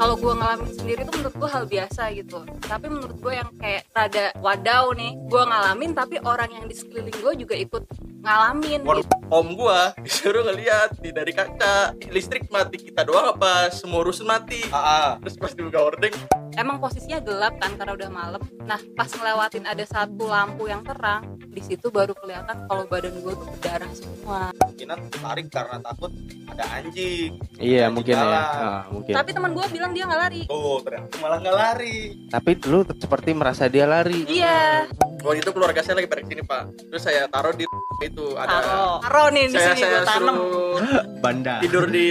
kalau gue ngalamin sendiri tuh menurut gue hal biasa gitu tapi menurut gue yang kayak rada wadaw nih gue ngalamin tapi orang yang di sekeliling gue juga ikut ngalamin Waduh, gitu. om gua disuruh ngeliat di dari kaca listrik mati kita doang apa semua rusun mati Ah, ah. terus pas dibuka hordeng emang posisinya gelap kan karena udah malam nah pas ngelewatin ada satu lampu yang terang di situ baru kelihatan kalau badan gue tuh berdarah semua Kemungkinan tarik karena takut ada anjing. Iya Anjing mungkin ya. jalan. Ah, mungkin. tapi teman gue bilang dia nggak lari Oh, ternyata malah nggak lari. Tapi lu seperti merasa dia lari. iya waktu itu keluarga saya lagi pada sini pak terus saya taruh di itu ada taro taro nih di saya sini saya gue tanam suruh Banda. tidur di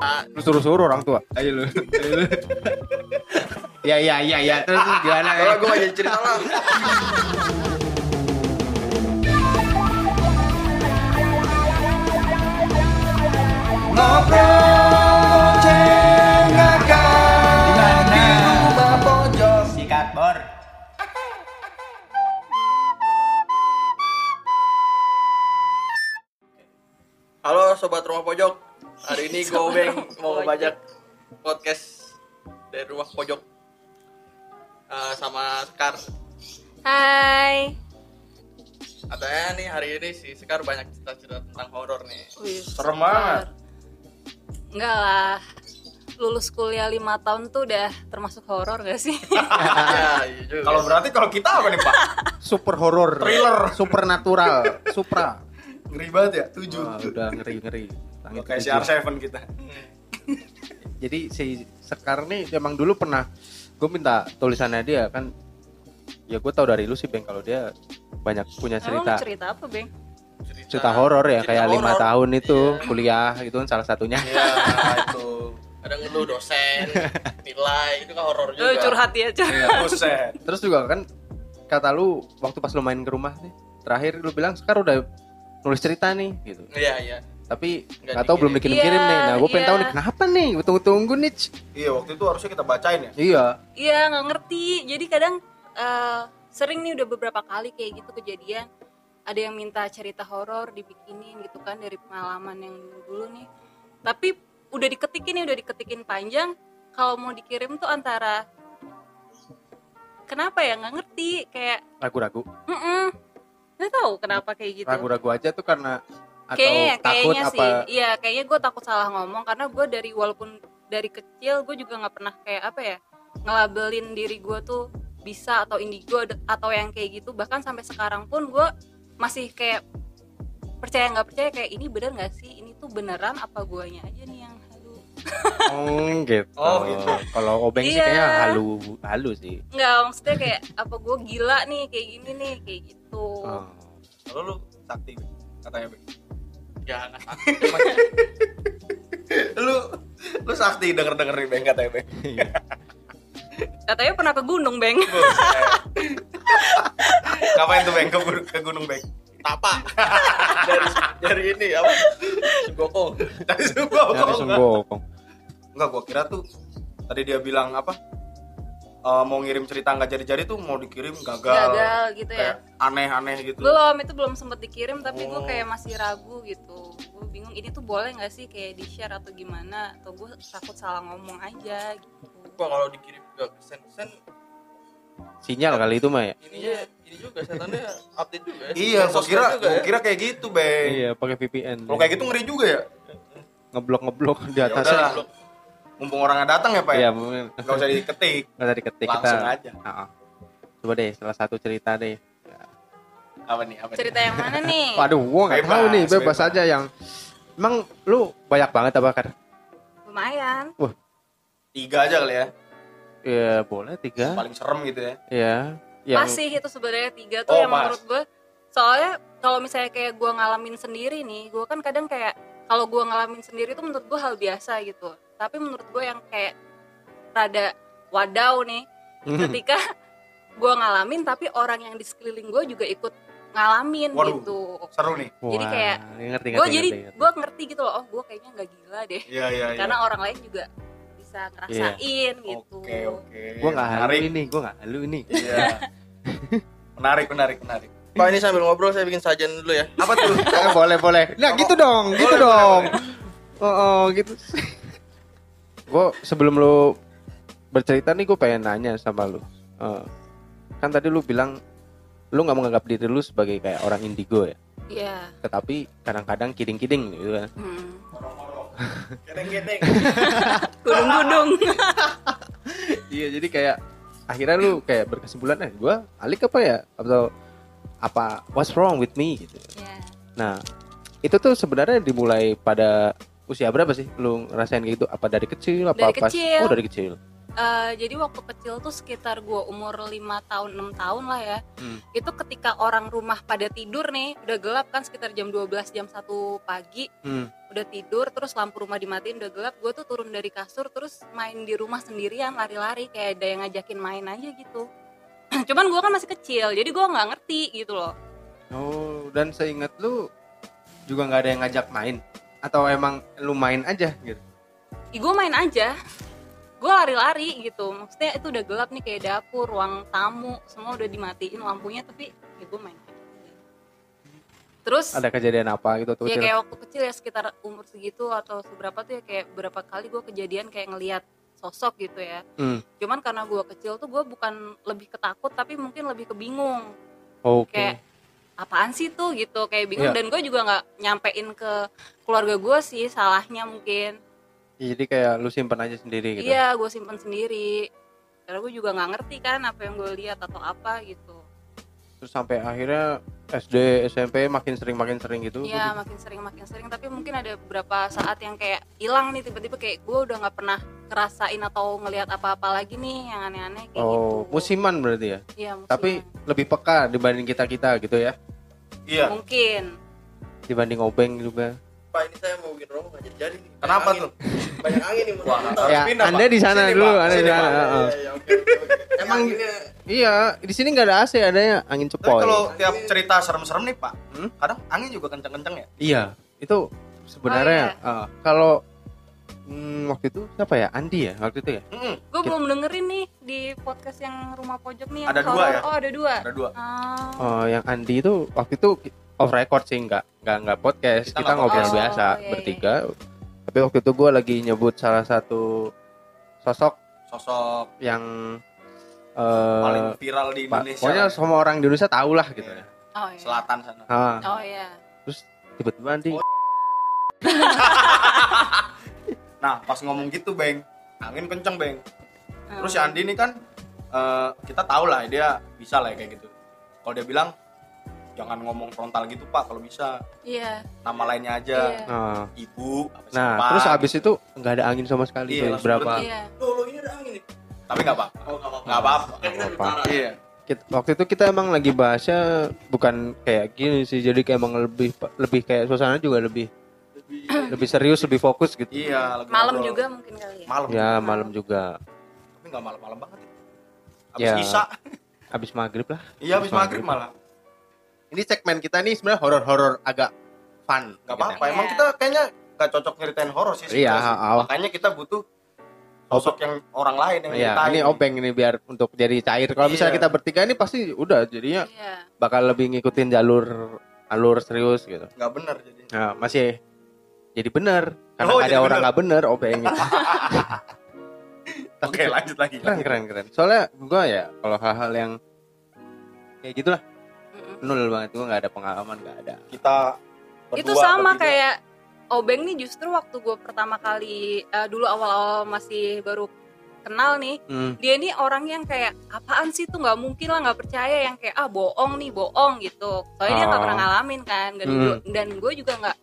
Lu suruh-suruh orang tua. Ayo lu. Ya ya ya ya. Terus gimana? Ya? kalau gue aja cerita lah. Sikat bor. halo sobat rumah pojok. Hari ini gue Beng mau ngebajak podcast dari rumah pojok Eh, sama Sekar hai katanya nih hari ini si Sekar banyak cerita-cerita tentang horor nih Wih, Serem banget. enggak lah lulus kuliah lima tahun tuh udah termasuk horor gak sih ya, iya juga. Kalau berarti kalau kita apa nih, Pak? Super horror. Thriller. Supernatural. Supra. Ngeri banget ya, tujuh. Wah, udah ngeri ngeri. Langit Kayak si ketujuh. R7 kita. Jadi si Sekar nih emang dulu pernah gue minta tulisannya dia kan. Ya gue tau dari lu sih Beng kalau dia banyak punya emang cerita lu cerita. apa beng? Cerita horor ya Cerita kayak lima tahun itu Iya. kuliah gitu kan salah satunya. Iya, itu. Ada ngeluh dosen nilai itu kan horor juga. lu curhat ya curhat. Iya, buset. terus juga kan kata lu waktu pas lu main ke rumah nih terakhir lu bilang sekarang udah nulis cerita nih gitu. Iya iya tapi Nggak tahu belum dikirim. dikirim-kirim Iya, nih. Nah gue pengen iya. tahu nih kenapa nih? Gue tunggu-tunggu nih. Iya, waktu itu harusnya kita bacain ya. iya. Iya nggak ngerti. Jadi kadang eh, sering nih udah beberapa kali kayak gitu kejadian. Ada yang minta cerita horor dibikinin gitu kan dari pengalaman yang dulu nih. Tapi udah diketikin nih udah diketikin panjang. Kalau mau dikirim tuh antara kenapa ya? Nggak ngerti kayak ragu-ragu. Mm nggak tahu kenapa kayak gitu. Ragu-ragu aja tuh karena atau kayaknya takut kayaknya apa? sih. Iya kayaknya gue takut salah ngomong karena gue dari walaupun dari kecil gue juga nggak pernah kayak apa ya ngelabelin diri gue tuh bisa atau indigo atau yang kayak gitu. Bahkan sampai sekarang pun gue masih kayak percaya nggak percaya kayak ini bener nggak sih? Ini tuh beneran apa guanya aja nih yang halu? Oh gitu. Oh, gitu. kalau obeng sih Iya. kayaknya halu halu sih. Nggak maksudnya kayak apa gue gila nih kayak gini nih? Kayak gitu. Oh. Kalau lu sakti katanya. Ya nggak sakit Lu lu sakti denger-denger nih, Beng katanya, Beng. katanya pernah ke gunung beng. Ngapain tuh, Beng? Ke, ke Gunung Beng. tapa dari dari ini apa Sugokong Dari Sumbawa. dari Sunggokong Enggak, gua kira tuh tadi dia bilang apa? Eh, mau ngirim cerita nggak jadi-jadi tuh mau dikirim gagal. gagal gitu ya Kayak aneh-aneh gitu. belum itu belum sempet dikirim tapi gue Oh. kayak masih ragu gitu gue bingung ini tuh boleh nggak sih kayak di share atau gimana atau gue takut salah ngomong aja gitu gua kalau dikirim ke sen sen sinyal kali itu mah ya ininya ini juga setannya update juga ya Iya, Sosmed kira gua ya. kira kayak gitu, Beng. iya pakai VPN Kalau kayak gitu ngeri juga ya. ngeblok ngeblok di Ya atasnya udahlah. Mumpung orangnya datang ya, Pak. iya ya? mungkin Nggak usah diketik. nggak usah diketik kita Langsung aja. Ah, ah. coba deh salah satu cerita deh Apa nih? Apa nih? cerita yang mana nih waduh gua nggak tahu nih bebas, bebas. aja yang emang lu banyak banget apa kan lumayan Tiga aja kali ya. ya boleh tiga Paling serem gitu ya. ya yang pas sih itu sebenarnya tiga tuh Oh, yang pas. menurut gue soalnya kalau misalnya kayak gue ngalamin sendiri nih gue kan kadang kayak kalau gue ngalamin sendiri tuh menurut gue hal biasa gitu tapi menurut gue yang kayak rada wadaw nih ketika gue ngalamin tapi orang yang di sekeliling gue juga ikut ngalamin Waduh. gitu Seru nih. jadi kayak gue ngerti, jadi gue ngerti gitu loh oh gue kayaknya nggak gila deh Iya, iya, iya. karena orang lain juga bisa ngerasain gitu Oke, oke. gua nggak halu ini gua nggak halu ini Iya. menarik, menarik, menarik. Pak ini sambil ngobrol saya bikin sajian dulu ya. Apa tuh? Eh, boleh boleh. Nah gitu dong, gitu Boleh, dong. boleh, Oh, oh, gitu. gue sebelum lu bercerita nih gue pengen nanya sama lu. Eh, kan tadi lu bilang lu nggak menganggap diri lu sebagai kayak orang indigo ya. Iya. Tetapi kadang-kadang kiding-kiding gitu kan. Hmm. Gedeng-gedeng. Gudung-gudung. Iya jadi kayak akhirnya lu kayak berkesimpulan eh gue alik apa ya atau apa what's wrong with me gitu. Iya. Nah itu tuh sebenarnya dimulai pada usia berapa sih lu ngerasain kayak gitu? Apa dari kecil? Apa Dari pas? kecil. Oh dari kecil. Eh, jadi waktu kecil tuh sekitar gua umur 5 tahun 6 tahun lah ya Hmm. itu ketika orang rumah pada tidur nih udah gelap kan sekitar jam 12 jam 1 pagi Hmm. udah tidur terus lampu rumah dimatiin udah gelap gue tuh turun dari kasur terus main di rumah sendirian lari-lari kayak ada yang ngajakin main aja gitu cuman gua kan masih kecil jadi gua nggak ngerti gitu loh Oh dan seingat lu juga nggak ada yang ngajak main atau emang lu main aja gitu? Ih, gue main aja gue lari-lari gitu maksudnya itu udah gelap nih kayak dapur ruang tamu semua udah dimatiin lampunya tapi ya gue main aja terus Ada kejadian apa gitu tuh? ya kayak waktu kecil ya sekitar umur segitu atau seberapa tuh ya kayak berapa kali gue kejadian kayak ngelihat sosok gitu ya Hmm. cuman karena gue kecil tuh gue bukan lebih ketakut tapi mungkin lebih kebingung Oke. kayak apaan sih tuh gitu kayak bingung Iya. dan gue juga nggak nyampein ke keluarga gue sih salahnya mungkin Jadi kayak lu simpen aja sendiri gitu. iya gue simpen sendiri karena gue juga nggak ngerti kan apa yang gue lihat atau apa gitu Terus sampai akhirnya SD, SMP makin sering makin sering gitu. Iya makin sering makin sering tapi mungkin ada beberapa saat yang kayak hilang nih tiba-tiba kayak gue udah nggak pernah ngerasain atau ngelihat apa-apa lagi nih yang aneh-aneh kayak Oh, gitu. musiman berarti ya. Iya musiman. Tapi lebih peka dibanding kita-kita gitu ya. Iya. mungkin Dibanding obeng juga. Pak ini saya mau bikin nggak nih. Banyak Kenapa angin. tuh? Banyak angin nih. Wah, ya, pindah, Anda di sana Sini, dulu, Pak. Anda di sana. Iya, iya. Emang Iya, di sini nggak ada AC, adanya angin Tapi cepoi. kalau tiap cerita serem-serem nih Pak, Hmm? kadang angin juga kenceng-kenceng ya. Iya, itu sebenarnya Oh, eh, kalau hmm, waktu itu siapa ya? Andi ya waktu itu ya. Mm-mm. gue belum dengerin nih di podcast yang rumah pojok nih yang Ada dua ya? oh ada dua Ada dua. Ah. Oh, yang Andi itu waktu itu off record sih nggak nggak nggak podcast Kita kita, nggak ngobrol podcast. biasa Oh, iya, bertiga. Tapi waktu itu gue lagi nyebut salah satu sosok Sosok yang eh paling viral di Indonesia. pokoknya semua orang di Indonesia tahu lah gitu ya. oh iya Selatan sana. Ah, oh iya tiba-tiba Andi Nah, pas ngomong gitu, Beng, angin kenceng, Beng. Terus si Oh. Andi ini kan eh, kita tahu lah dia bisa lah ya kayak gitu. Kalau dia bilang jangan ngomong frontal gitu, Pak, kalau bisa iya nama lainnya aja. Iya. Ah. Ibu, apa Nah, siapa, terus abis gitu. itu nggak ada angin sama sekali Iya, tuh, berapa? iya Loh, loh, ini ada angin nih. Tapi nggak apa-apa. Oh, nggak apa-apa. Nggak apa-apa. Kan. Iya. Kita- waktu itu kita emang lagi bahasnya bukan kayak gini sih, jadi kayak emang lebih lebih kayak suasana juga lebih Lebih- lebih serius, lebih fokus gitu. Iya, lagi malam ngobrol. juga mungkin kali ya Malam. Ya malam juga, Tapi nggak malam-malam banget. Abis Ya. Isa. abis maghrib lah. Iya, abis maghrib malah. Ini segmen kita nih sebenarnya horor-horor agak fun. Nggak gitu apa-apa. Iya. Emang kita kayaknya nggak cocok nyeritain horor sih. Iya. Makanya kita butuh sosok yang orang lain yang Iya, ini obeng ini biar untuk jadi cair. Kalau misalnya Iya. kita bertiga ini pasti udah jadinya iya bakal lebih ngikutin jalur alur serius gitu. Nggak bener jadi. Nah, masih jadi bener karena Oh, ada orang nggak bener obeng. Oke, lanjut lagi. keren keren keren. Soalnya gua ya kalau hal-hal yang kayak gitulah nul banget gua nggak ada pengalaman nggak ada. Kita itu sama kayak obeng nih justru waktu gue pertama kali eh, dulu awal-awal masih baru kenal nih Hmm. dia ini orang yang kayak apaan sih tuh nggak mungkin lah nggak percaya yang kayak ah bohong nih bohong gitu soalnya dia nggak Oh. pernah ngalamin kan dan Hmm. gue dan gue juga nggak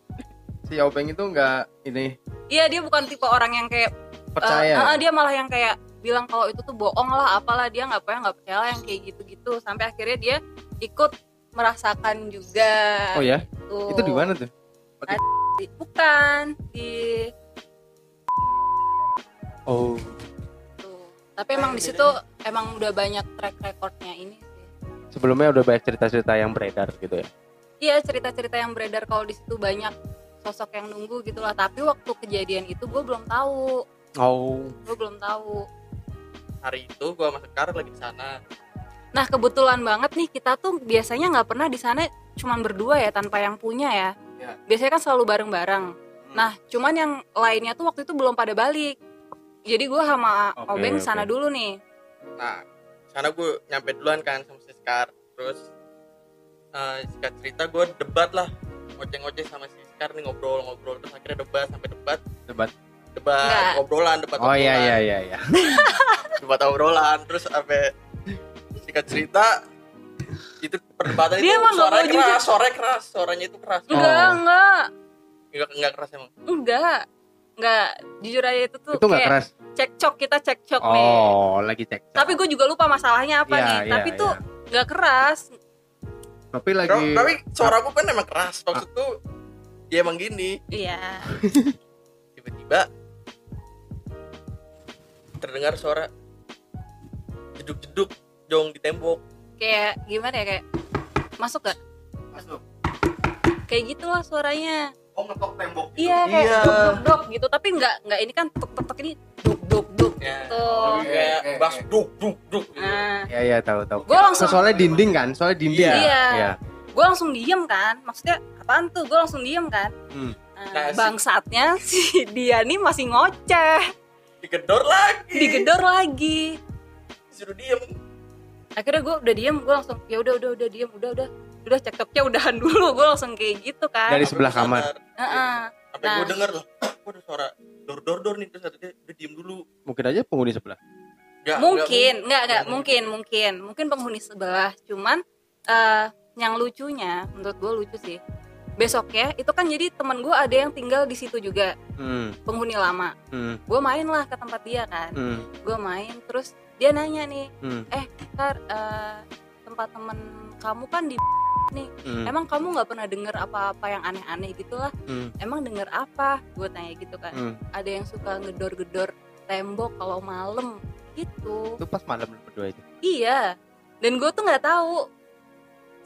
Si obeng itu nggak ini iya dia bukan tipe orang yang kayak percaya. eh, eh, dia malah yang kayak bilang kalau itu tuh bohong lah apalah dia nggak pernah nggak percaya lah yang kayak gitu-gitu sampai akhirnya dia ikut merasakan juga oh ya, tuh. itu di mana tuh? Di- bukan di Oh, tuh tapi emang di situ emang udah banyak track recordnya ini sih sebelumnya udah banyak cerita-cerita yang beredar gitu ya. iya cerita-cerita yang beredar kalau di situ banyak sosok yang nunggu gitu lah tapi waktu kejadian itu gue belum tahu Oh, gue belum tahu Hari itu gua sama Sekar lagi di sana. Nah kebetulan banget nih kita tuh biasanya nggak pernah di sana cuman berdua ya tanpa yang punya ya. Ya. Biasanya kan selalu bareng-bareng. Nah cuman yang lainnya tuh waktu itu belum pada balik. Jadi gue sama Oke, Obeng oke. sana dulu nih. nah sana gue nyampe duluan kan sama Siskar terus eh singkat cerita gue debat lah ngoceh-ngoceh sama Siskar nih ngobrol-ngobrol terus akhirnya debat sampai debat Debat. debat Enggak. obrolan debat Oh iya obrolan, iya iya iya. debat obrolan terus sampai singkat cerita itu perdebatan Dia itu emang nggak suaranya keras suaranya keras suaranya itu keras Enggak, Oh. enggak, enggak enggak keras emang enggak. Enggak, jujur aja itu tuh Itu nggak kayak keras. cekcok kita cekcok nih. Oh, lagi cek. Tapi gue juga lupa masalahnya apa Iya, nih. iya, Tapi tuh iya. nggak keras. Tapi lagi tapi suara gue kan emang keras maksud tuh ya emang gini Iya. tiba-tiba terdengar suara jeduk-jeduk jong di tembok Kayak gimana ya kayak masuk gak? masuk Kayak gitulah suaranya. oh ngetok tembok gitu. Iya kayak Iya. duk duk duk gitu. Tapi nggak nggak ini kan tuk tuk tuk ini duk duk duk ya gitu. Oh, iya. kayak oke. duk duk duk gitu. Nah, Iya iya tahu tahu. Gua langsung- soalnya dinding kan, soalnya dinding. Iya. Iya. Iya. Gue langsung diem kan. Maksudnya apaan tuh? Gue langsung diem kan. Hmm. Nah, Nah, si- bangsatnya si dia nih masih ngoceh, digedor lagi digedor lagi. disuruh diem Akhirnya gue udah diem, gue langsung ya udah udah udah diem, udah udah udah cekcoknya udahan dulu. Gue langsung kayak gitu kan. Dari sebelah kamar. sampai Nah. gue denger loh kok ada suara dor dor dor nih terus dia udah diem dulu Mungkin aja penghuni sebelah. Nggak, mungkin nggak nggak nggak mungkin mungkin mungkin penghuni sebelah cuman eh yang lucunya menurut gue lucu sih besoknya itu kan jadi teman gue ada yang tinggal di situ juga Hmm. penghuni lama Hmm. gue main lah ke tempat dia kan Hmm. gue main terus dia nanya nih Hmm. eh kar eh, tempat temen kamu kan di nih Hmm. emang kamu nggak pernah denger apa-apa yang aneh-aneh gitulah Hmm. emang denger apa gue tanya gitu kan Hmm. ada yang suka ngedor-gedor tembok kalau malam gitu Itu pas malam berdua itu. Iya. Dan gue tuh nggak tahu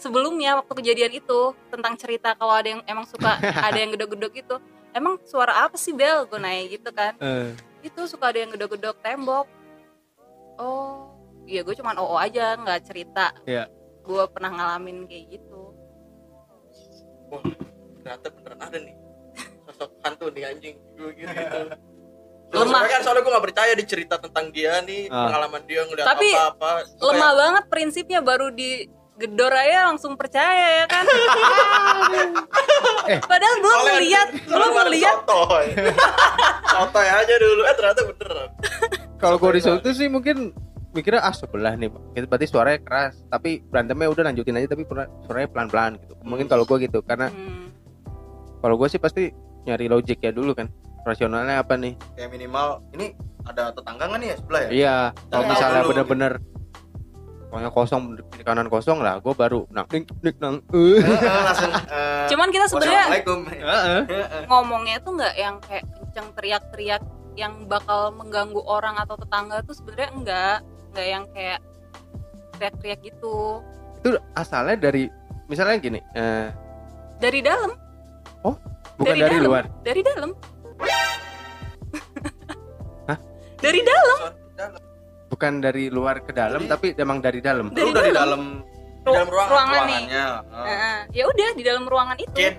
sebelumnya waktu kejadian itu tentang cerita kalau ada yang emang suka ada yang gedok-gedok itu. Emang suara apa sih Bel? Gue nanya gitu kan. Eh. Itu suka ada yang gedok-gedok tembok. Oh, iya gue cuman oo aja nggak cerita. Iya. Gue pernah ngalamin kayak gitu. wah ternyata beneran ada nih sosok hantu nih anjing gue gitu, gitu. Lemah. Soalnya kan soalnya gue gak percaya di cerita tentang dia nih Ah. pengalaman dia ngeliat Tapi apa-apa Lemah banget prinsipnya baru di gedor aja langsung percaya ya kan. Eh. Padahal belum Soalnya- ngeliat, belum ngeliat. sotoy sotoy aja dulu eh ternyata beneran Kalau gue Sampai di situ sih mungkin mikirnya ah sebelah nih, Pak. Itu berarti suaranya keras, tapi berantemnya udah lanjutin aja tapi suaranya pelan-pelan gitu. Mungkin kalau gue gitu karena Hmm. kalau gue sih pasti nyari logik ya dulu kan. Rasionalnya apa nih? kayak minimal ini ada tetangga nggak nih ya sebelah ya Iya, kalau misalnya bener-bener pokoknya kosong di kanan kosong lah, gue baru nang ning ning nang. Eh, langsung eh, Cuman kita sebenarnya ngomongnya tuh nggak yang kayak kenceng teriak-teriak yang bakal mengganggu orang atau tetangga tuh sebenarnya enggak nggak yang kayak teriak-teriak gitu. Itu asalnya dari misalnya gini, eh, dari dalam. Bukan Dari dari, dalam. luar. dari dalam. Hah? dari dalam Bukan dari luar ke dalam, Jadi- tapi emang dari dalam. Dari lu udah di dalam. dalam dalam ruangan ruangan nih ruangannya eh. Nah, ya udah di dalam ruangan itu Kayak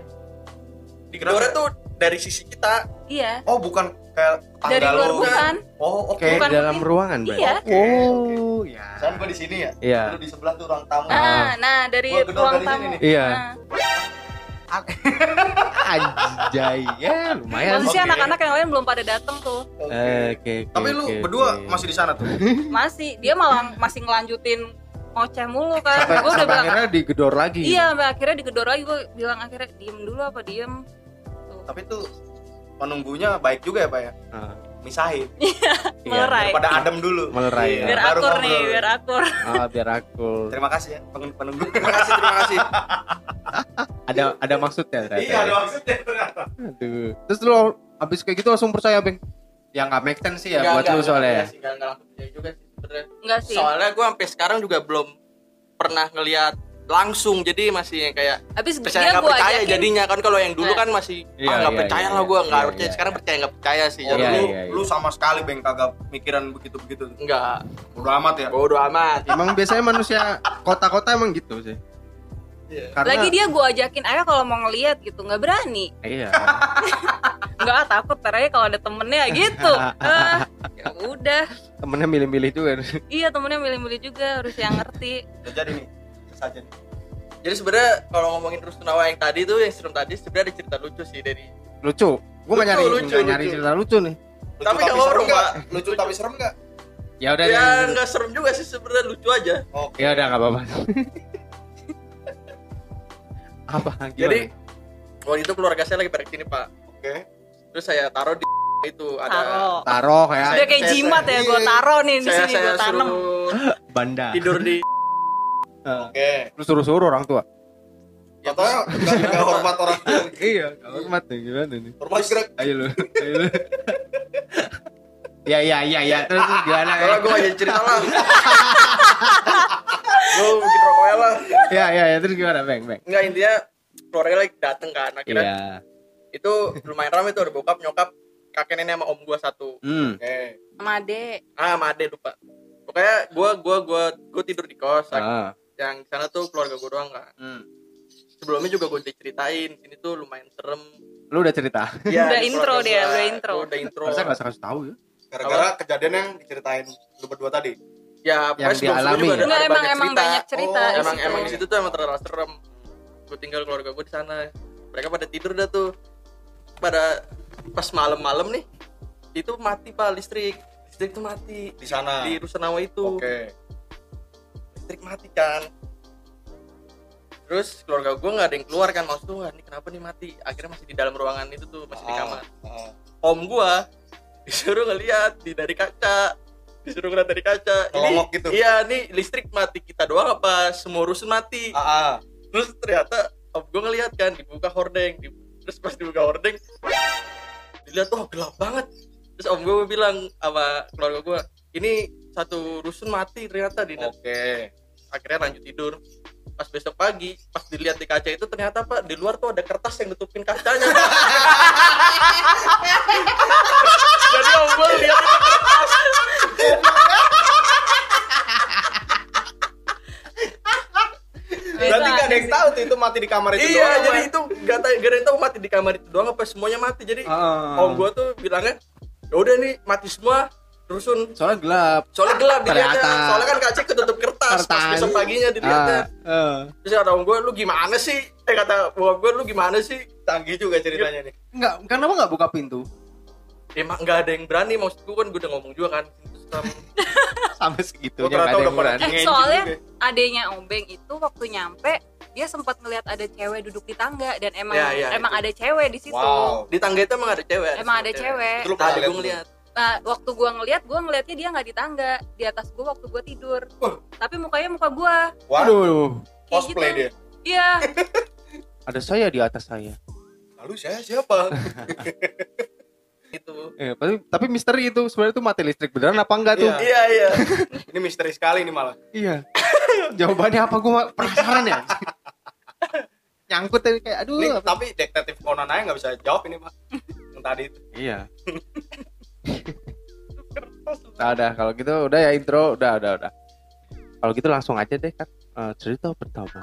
di gedornya tuh dari sisi kita iya oh bukan kayak dari luar lu. bukan oh oke Bukan dalam mungkin. ruangan, Bang. Iya. Oh, ya. Kan gua di sini ya Iya. lu di sebelah tuh ruang tamu ah nah dari Gua ruang dari tamu sini nih. Iya. Nah, Anjay, ya lumayan. posisi Oke. anak-anak yang lain belum pada datang tuh. Oke. Eh, Oke, oke. tapi lu oke, berdua masih di sana tuh? Masih. Dia malah masih ngelanjutin ngoceh mulu kan. Sampai, gue udah bilang akhirnya digedor lagi. iya sampai akhirnya digedor lagi. Gue bilang akhirnya diem dulu apa diem? Tuh. Tapi tuh penunggunya baik juga ya pak ya? Ah, misahin iya, Melerai. daripada adem dulu Melerai, Iya, ya. biar baru akur nih biar akur Ah, biar aku. terima kasih ya penung- penunggu terima kasih terima kasih Ada ada maksudnya ternyata. iya ada maksudnya ternyata Aduh. Terus lu habis kayak gitu langsung percaya, Beng? Ya nggak make sense sih ya Nggak, buat nggak, lu soalnya. nggak ya. sih, nggak, nggak langsung percaya juga sih sebenarnya enggak sih soalnya gue sampai sekarang juga belum pernah ngelihat langsung jadi masih yang kayak habis percaya dia nggak percaya ajakin jadinya kan kalau yang dulu Nah. kan masih Iya, ah nggak iya, percaya iya, lah gue nggak iya, percaya iya, sekarang iya. percaya nggak percaya sih Oh, jadi Iya, lu, iya, iya. lu sama sekali beng kagak mikiran begitu-begitu. nggak Udah amat ya. bodo amat Emang biasanya manusia kota-kota emang gitu sih. Iya. Karena lagi dia gue ajakin ayo kalau mau ngeliat gitu nggak berani iya. nggak ah, takut aja kalau ada temennya gitu ah, ya udah Temennya milih-milih juga. iya temennya milih-milih juga harus yang ngerti Udah jadi nih. Sesaja nih. jadi sebenarnya kalau ngomongin Rusunawa yang tadi tuh yang serem tadi sebenarnya ada cerita lucu sih dari Lucu. Gua nggak nyari lucu, nggak nyari lucu. cerita lucu nih. Lucu Tapi nggak serem horor? Pak. Lucu tapi serem nggak? Ya udah ya ya. nggak serem juga sih sebenarnya lucu aja Oke. Ya udah nggak apa-apa. apa gimana? Jadi, waktu itu keluarga saya lagi pada sini pak Oke. terus saya taruh di itu ada taro taruh kayak udah kayak Saya- jimat ya iya. gue taro nih di saya sini saya gue tanam suruh banda. tidur di Oke. Lu suruh-suruh orang tua. ya, Katanya nggak nggak hormat orang tua. iya, hormat nih gimana nih? Hormat gerak. Ayo lu. Ayo lu. Ya ya ya ya terus terus gimana? kalau gue aja cerita lah gue bikin rokoknya lah Ya ya ya terus gimana, Bang? Bang. nggak intinya keluarga lagi dateng kan akhirnya Iya. itu lumayan ramai tuh ada bokap nyokap kakek nenek sama om gua satu Hmm. Oke. sama ade ah sama ade lupa pokoknya gua gua gua gua tidur di kos Ah. Yang di sana tuh keluarga gua doang kan Hmm. sebelumnya juga gua diceritain sini tuh lumayan serem Lu udah cerita? ya, Udah intro keluarga dia, udah intro. Udah intro Masa nggak kasih tahu ya? Gara-gara kejadian yang diceritain lu berdua tadi. ya Yang dialami juga ya? ada, Nggak, ada emang banyak emang cerita banyak cerita Oh, emang situ. emang di situ tuh emang terlalu serem gua tinggal keluarga gua di sana mereka pada tidur dah tuh pada pas malam-malam nih itu mati pak listrik listrik tuh mati Di sana. di Rusunawa itu Oke. Listrik mati kan. Terus keluarga gue nggak ada yang keluar kan. Maksud tuh ini kenapa nih mati? Akhirnya masih di dalam ruangan itu tuh masih di kamar. Ah, ah. om gue disuruh ngeliat di dari kaca. Disuruh ngeliat dari kaca. Ngelongok gitu? iya nih listrik mati kita doang apa semua rusun mati? Ah, ah. terus ternyata om gue ngeliat kan dibuka hordeng di- terus pas dibuka hordeng dilihat oh gelap banget. Terus om gue bilang sama keluarga gue ini satu rusun mati ternyata di Oke. Akhirnya lanjut tidur. Pas besok pagi pas dilihat di kaca itu ternyata pak di luar tuh ada kertas yang nutupin kacanya jadi om gue lihat itu kertas. Berarti gak ada yang tahu tuh itu mati di kamar itu iya doang, jadi Pak. itu gak tahu gak ada yang tahu mati di kamar itu doang apa semuanya mati. Jadi Ah. om gue tuh bilangnya ya udah nih mati semua rusun Soalnya gelap. soalnya gelap dilihatnya soalnya kan kaca ketutup kertas, pas Kertas. besok paginya dilihatnya Ah, ah. terus kata om gue lu gimana sih eh kata bokap gue lu gimana sih Canggih juga ceritanya nih. Enggak, kenapa enggak buka pintu? emang nggak ada yang berani maksud gue kan gue udah ngomong juga kan. Sampai segitunya enggak ternyata ada yang berani. eh soalnya juga. adenya obeng itu waktu nyampe dia sempat ngeliat ada cewek duduk di tangga dan emang Ya, ya, emang itu. ada cewek di situ Wow. di tangga itu emang ada cewek emang ada cewek Itu lu pernah gue ngeliat nah waktu gua ngeliat gua ngeliatnya dia nggak di tangga di atas gua waktu gua tidur Wah. tapi mukanya muka gua Waduh. Cosplay gitu dia. iya Ada saya di atas saya. Lalu saya siapa? gitu Eh, tapi, tapi misteri itu sebenarnya itu mati listrik beneran apa enggak tuh? Iya. iya iya ini misteri sekali ini malah. Iya. Jawabannya apa gua penasaran ya. Nyangkut tadi kayak aduh. Ini tapi detektif Conan aja nggak bisa jawab ini pak. Yang tadi itu. Iya. Nah, udah kalau gitu udah ya intro udah udah udah. Kalau gitu langsung aja deh kan eh, cerita pertama.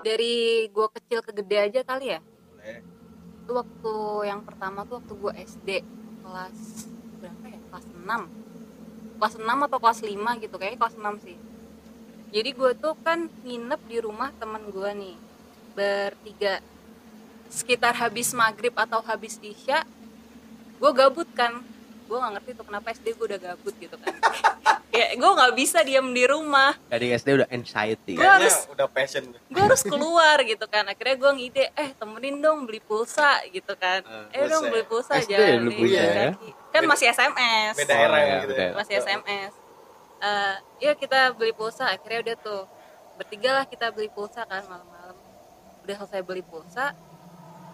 dari gua kecil ke gede aja kali ya. Itu waktu yang pertama tuh waktu gua SD kelas berapa ya? Kelas 6 kelas 6 atau kelas 5 gitu kayaknya kelas 6 sih. Jadi gue tuh kan nginep di rumah temen gue nih bertiga. Sekitar habis maghrib atau habis isya gue gabut kan gue nggak ngerti tuh kenapa SD gue udah gabut gitu kan ya gue nggak bisa diam di rumah Dari SD udah anxiety. Gua Kayaknya harus- udah passion. gue harus keluar gitu kan akhirnya gue ngide eh temenin dong beli pulsa gitu kan Eh, eh dong beli pulsa SD jalan beli pulsa ya? kaki. kan masih SMS Beda Oh, era iya, gitu beda ya. era. masih SMS Eh, yuk kita beli pulsa akhirnya udah tuh bertiga lah kita beli pulsa kan malam-malam udah selesai beli pulsa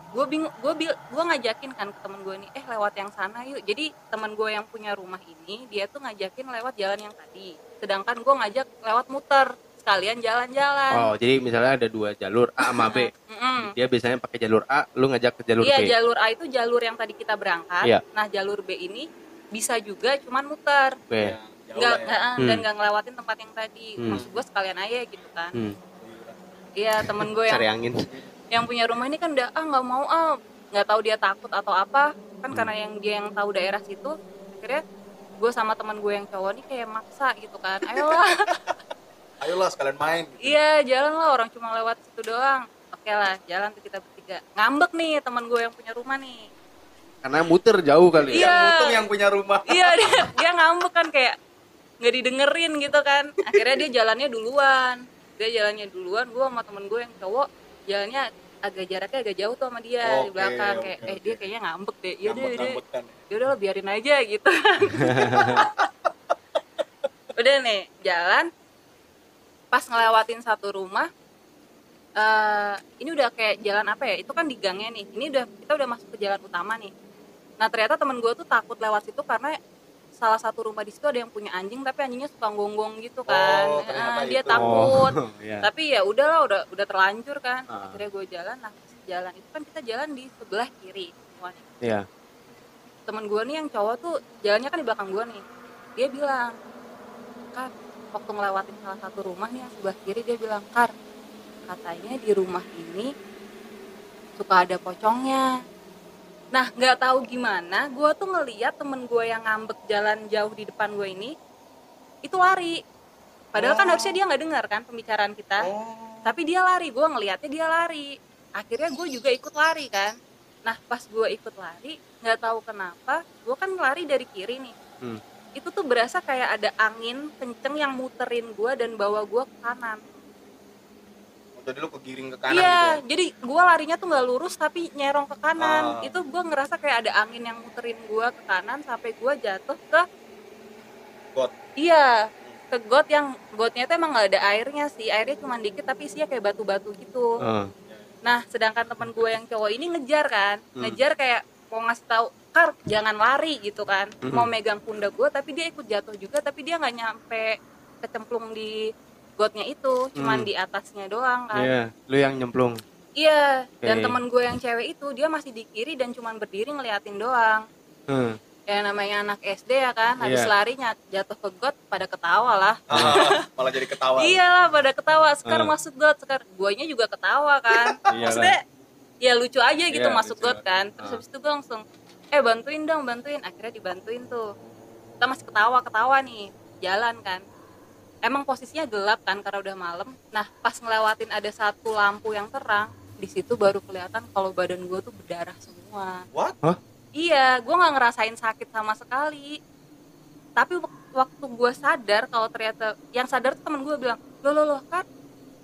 gue bingung gue bil gue ngajakin kan ke temen gue nih eh lewat yang sana yuk jadi temen gue yang punya rumah ini dia tuh ngajakin lewat jalan yang tadi sedangkan gue ngajak lewat muter sekalian jalan-jalan Oh, jadi misalnya ada dua jalur A sama B. Mm-mm. Dia biasanya pakai jalur A, lu ngajak ke jalur Iya B. jalur A itu jalur yang tadi kita berangkat. Iya. Nah jalur B ini bisa juga cuman muter, B. Ya, jauh nggak ya. nggak- Hmm. dan nggak ngelewatin tempat yang tadi. Hmm. Maksud gue sekalian aja gitu kan. Hmm. Iya temen gue yang Cari angin. Yang punya rumah ini kan udah ah nggak mau ah nggak tahu dia takut atau apa. Kan Hmm. karena yang dia yang tahu daerah situ akhirnya gue sama teman gue yang cowok nih kayak maksa gitu kan ayolah. Ayolah sekalian main gitu. iya jalan lah orang cuma lewat situ doang. Oke lah jalan tuh kita bertiga. Ngambek nih teman gue yang punya rumah nih. Karena muter jauh kali ya. Iya. yang untung yang punya rumah. Iya dia, dia ngambek kan kayak nggak didengerin gitu kan. Akhirnya dia jalannya duluan. Dia jalannya duluan gue sama temen gue yang cowok jalannya agak jaraknya agak jauh tuh sama dia di Oke, belakang. oke, kayak eh oke. dia kayaknya ngambek deh. Ya deh ngambek-ngambekan ya. udah lo biarin aja gitu. Udah nih jalan. Pas ngelewatin satu rumah eh ini udah kayak jalan apa ya? Itu kan di gangnya nih. Ini udah kita udah masuk ke jalan utama nih. Nah ternyata temen gue tuh takut lewat situ karena salah satu rumah di situ ada yang punya anjing tapi anjingnya suka gonggong gitu kan Oh, Eh, dia itu. takut Oh, iya. tapi ya udahlah udah udah terlanjur kan Ah. akhirnya gue jalan nah jalan itu kan kita jalan di sebelah kiri semuanya Iya. temen gue nih yang cowok tuh jalannya kan di belakang gue nih dia bilang kan waktu ngelewatin salah satu rumah nih yang sebelah kiri dia bilang kar katanya di rumah ini suka ada pocongnya nah nggak tahu gimana gue tuh ngeliat temen gue yang ngambek jalan jauh di depan gue ini itu lari. Padahal kan Oh. harusnya dia nggak dengar kan pembicaraan kita. Oh. Tapi dia lari gue ngelihatnya dia lari. Akhirnya gue juga ikut lari kan. Nah pas gue ikut lari nggak tahu kenapa gue kan lari dari kiri nih. Hmm. itu tuh berasa kayak ada angin kenceng yang muterin gue dan bawa gue ke kanan jadi lu kegiring ke kanan iya gitu ya? jadi gue larinya tuh nggak lurus tapi nyerong ke kanan Ah. itu gue ngerasa kayak ada angin yang muterin gue ke kanan sampai gue jatuh ke Got. iya ke got yang gotnya itu emang nggak ada airnya sih airnya cuma dikit tapi isinya kayak batu-batu gitu Oh. Nah, sedangkan teman gue yang cowok ini ngejar kan, Hmm. ngejar kayak mau ngasih tahu, "Kar, jangan lari" gitu kan. Hmm. Mau megang pundak gue tapi dia ikut jatuh juga tapi dia nggak nyampe kecemplung di gotnya itu, cuman Hmm. di atasnya doang kan. Iya, lu yang nyemplung. Iya, dan Oke. temen gue yang cewek itu dia masih di kiri dan cuman berdiri ngeliatin doang. Hmm. Ya namanya anak SD ya kan, habis Iya. larinya jatuh ke got pada ketawa lah. Ah, malah jadi ketawa Iyalah pada ketawa, sekar Hmm. masuk got, sekar guanya juga ketawa kan. Iya Maksudnya ya lucu aja gitu Iya, masuk lucu. got kan. Terus Ah. habis itu gue langsung eh bantuin dong, bantuin. Akhirnya dibantuin tuh. Kita masih ketawa-ketawa nih, jalan kan. Emang posisinya gelap kan karena udah malam. Nah, pas ngelewatin ada satu lampu yang terang, di situ baru kelihatan kalau badan gue tuh berdarah semua. what Iya, gue nggak ngerasain sakit sama sekali. Tapi wak- waktu gue sadar kalau ternyata yang sadar tuh temen gue bilang, loh loh loh kan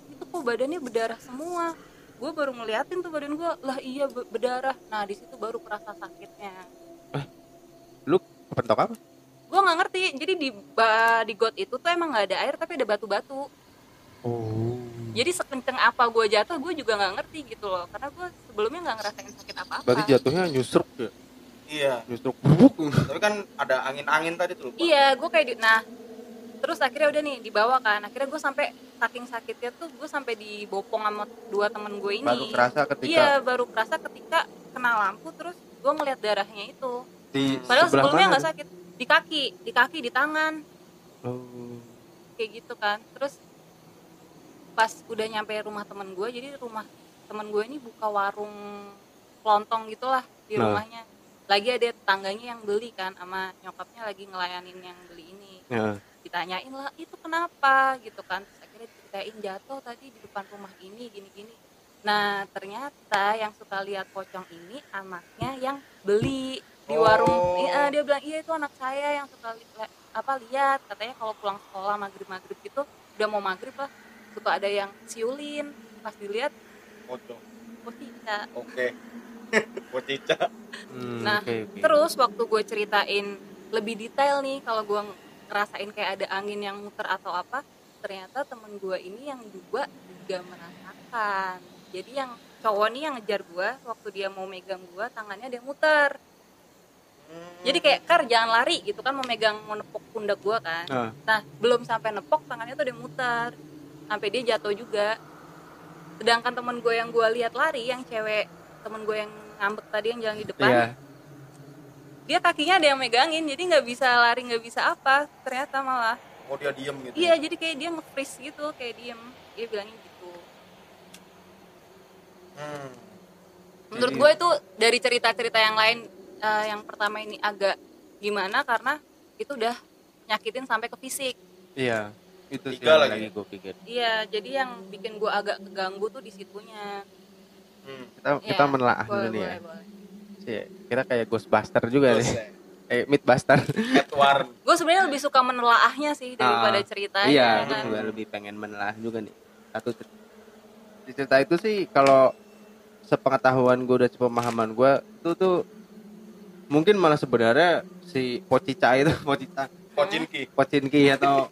itu kok badannya berdarah semua. Gue baru ngeliatin tuh badan gue, lah iya be- berdarah. Nah di situ baru kerasa sakitnya. Lu kepentok apa? Gue nggak ngerti. Jadi di di got itu tuh emang nggak ada air tapi ada batu-batu. Oh. Jadi sekenceng apa gue jatuh gue juga nggak ngerti gitu loh. Karena gue sebelumnya nggak ngerasain sakit apa-apa. Berarti jatuhnya nyusruk ya? iya Nyusruk bubuk. tapi kan ada angin-angin tadi tuh lupa. Iya, gue kayak di, nah terus akhirnya udah nih dibawa kan. Akhirnya gue sampai saking sakitnya tuh gue sampai dibopong sama dua temen gue ini. Baru kerasa ketika Iya, baru kerasa ketika kena lampu terus gue ngeliat darahnya itu. di Padahal sebelumnya nggak sakit di kaki, di kaki, di tangan? Oh. kayak gitu kan. Terus pas udah nyampe rumah temen gue, jadi rumah temen gue ini buka warung kelontong gitulah di Nah. rumahnya. Lagi ada tetangganya yang beli kan, sama nyokapnya lagi ngelayanin yang beli ini. Ya. ditanyain lah itu kenapa gitu kan terus akhirnya diceritain jatuh tadi di depan rumah ini gini gini nah ternyata yang suka lihat pocong ini anaknya yang beli di Oh. warung iya dia bilang iya itu anak saya yang suka li- le- apa lihat. Katanya kalau pulang sekolah maghrib maghrib gitu udah mau maghrib lah. Suka ada yang siulin. Pas dilihat oh tidak oke. Pocica Hmm, Nah, oke, oke. Terus waktu gue ceritain lebih detail nih kalau gue ngerasain kayak ada angin yang muter atau apa ternyata temen gue ini yang dua juga merasakan jadi yang cowok nih yang ngejar gue waktu dia mau megang gue tangannya dia muter jadi kayak kar jangan lari gitu kan mau megang mau nepok pundak gue kan. Ah. nah belum sampai nepok tangannya tuh dia muter. Sampai dia jatuh juga. Sedangkan temen gue yang gue lihat lari yang cewek temen gue yang ngambek tadi yang jalan di depan Iya. dia kakinya ada yang megangin jadi nggak bisa lari nggak bisa apa ternyata malah. Oh dia diem gitu iya jadi kayak dia nge-freeze gitu kayak diem. Dia bilangin gitu. Hmm. menurut Jadi- gue itu dari cerita-cerita yang lain eh, yang pertama ini agak gimana karena itu udah nyakitin sampai ke fisik Iya. Itu sih Tiga yang lagi. lagi gue pikir. iya jadi yang bikin gue agak keganggu tuh di situnya Hmm. Kita Iya, kita menelaah dulu nih ya. boleh, boleh. Iya, Kita kayak Ghostbuster juga Terus, nih. Eh, Mythbuster. Edward gue sebenarnya lebih suka menelaahnya sih daripada Ah, ceritanya Iya, ya gue kan? juga lebih pengen menelaah juga nih. Satu cer- di cerita itu sih kalau sepengetahuan gue dan sepemahaman gue itu tuh mungkin malah sebenarnya si Pocica itu Pocica Kocinki Pocinki atau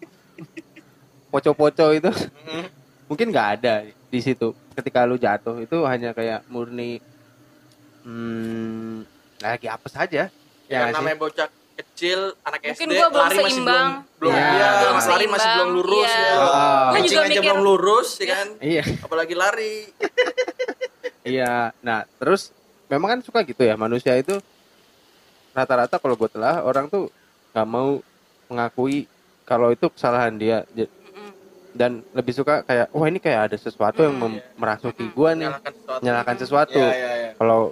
Poco-poco itu Hmm. mungkin nggak ada di situ ketika lu jatuh itu hanya kayak murni hmm, lagi apa saja ya, sih? namanya bocah kecil anak Mungkin SD gua belum lari masih seimbang. belum belum Ya. iya, Belum lari masih belum lurus iya. ya. Gua Kucing juga aja mikir- belum lurus ya kan iya apalagi lari Iya, nah terus memang kan suka gitu ya manusia itu rata-rata kalau gue telah orang tuh nggak mau mengakui kalau itu kesalahan dia dan lebih suka kayak wah ini kayak ada sesuatu yang mem- merasuki gue nih nyalakan sesuatu nyalakan sesuatu. Iya, iya, iya. Kalau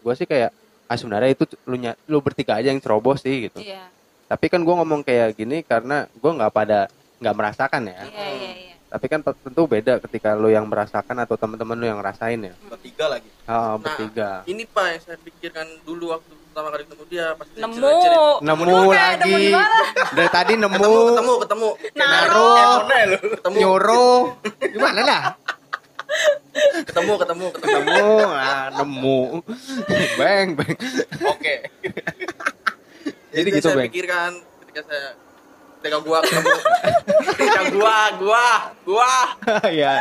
gue sih kayak ah sebenarnya itu lu ny- lu bertiga aja yang cerobos sih gitu. iya Tapi kan gue ngomong kayak gini karena gue nggak pada nggak merasakan ya. iya iya iya Tapi kan tentu beda ketika lu yang merasakan atau teman-teman lu yang ngerasain ya. Bertiga lagi. Oh, Nah, bertiga. ini pak yang saya pikirkan dulu waktu pertama kali ketemu dia pas dia nemu. nemu lagi. dari tadi nemu. ketemu ketemu. Ketemu. Naro. ketemu. Nyoro. Gimana lah ketemu ketemu ketemu. Ah, nemu. Bang bang. Oke. jadi Itu gitu saya bang. pikirkan ketika saya ketika gua ketemu. Ketika gua gua gua. Ya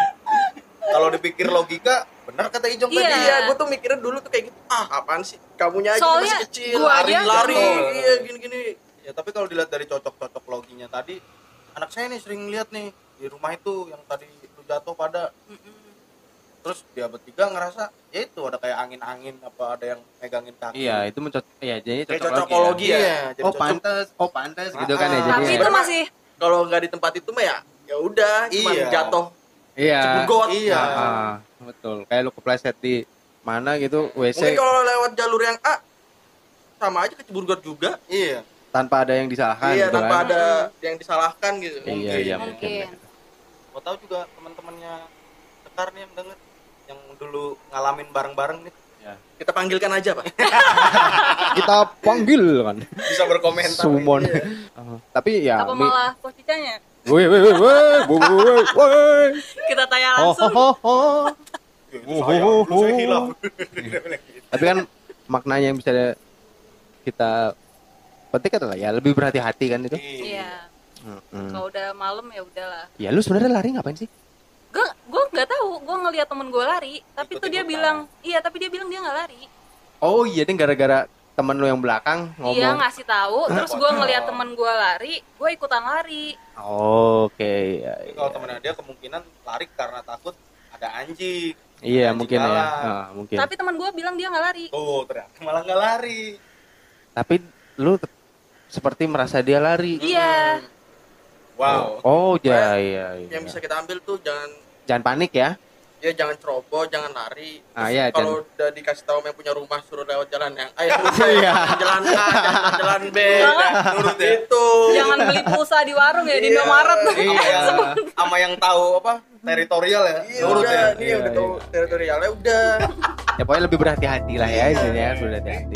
Kalau dipikir logika, benar kata Ijong Iya. tadi. iya gua tuh mikirnya dulu tuh kayak gitu ah apaan sih kamunya aja Soalnya masih kecil gua lari aja lari iya gini gini Ya, tapi kalau dilihat dari cocok-cocok loginya tadi, anak saya nih sering lihat nih di rumah itu yang tadi lu jatuh pada Mm-mm. terus dia bertiga ngerasa ya itu ada kayak angin-angin apa ada yang megangin kaki. iya itu mencocok ya jadi Kayak cocok cocokologi ya. Iya, jadi oh cocok. pantas oh pantas gitu kan ya Ah, jadi tapi ya. itu masih kalau nggak di tempat itu mah ya ya udah cuma Iya. jatuh iya cebugot Iya. Ah, ah, betul kayak lu kepleset di mana gitu mungkin WC kalau lewat jalur yang A sama aja keceburgot juga. Iya. tanpa ada yang disalahkan iya gitu tanpa kan. ada yang disalahkan gitu. Iya iya mungkin mungkin. Mau tahu juga teman-temannya Sekar nih yang denger yang dulu ngalamin bareng-bareng nih. Kita panggilkan aja pak. Kita panggil kan. Bisa berkomentar. sumon Oh, tapi ya apa mi- malah posicanya Woi woi woi woi woi woi kita tanya Oh, langsung oh, oh, oh. Ya, dulu saya hilaf. Tapi kan maknanya yang bisa kita petik adalah ya lebih berhati-hati kan itu. iya Mm-mm. kalau udah malam ya udahlah Ya lu sebenarnya lari ngapain sih? gue gue nggak tahu gue ngeliat temen gue lari tapi tuh dia bilang iya tapi dia bilang dia nggak lari Oh iya deh gara-gara temen lu yang belakang dia ngomong. ngasih tahu terus gue ngeliat temen gue lari gue ikutan lari Oh, Oke, ya, Tapi iya. Kalau temennya dia kemungkinan lari karena takut ada anjing. Iya mungkin ya. Ah, mungkin. tapi teman gue bilang dia nggak lari Tuh, ternyata malah nggak lari. Tapi lu seperti merasa dia lari. iya Wow. Oh, ya, iya, iya. yang bisa kita ambil tuh jangan Jangan panik ya. Ya jangan ceroboh jangan lari Ah, iya, kalau udah dikasih tahu yang punya rumah suruh lewat jalan yang ayo Iya. jalan A jangan jalan B Jangan. nurut itu jangan beli pulsa di warung ya di Iya. Indomaret Iya. Sama yang tahu apa? Teritorial ya. iya Nurut udah ya. ini Iya, udah tahu teritorialnya udah Ya pokoknya lebih berhati-hati lah ya intinya ya, berhati-hati.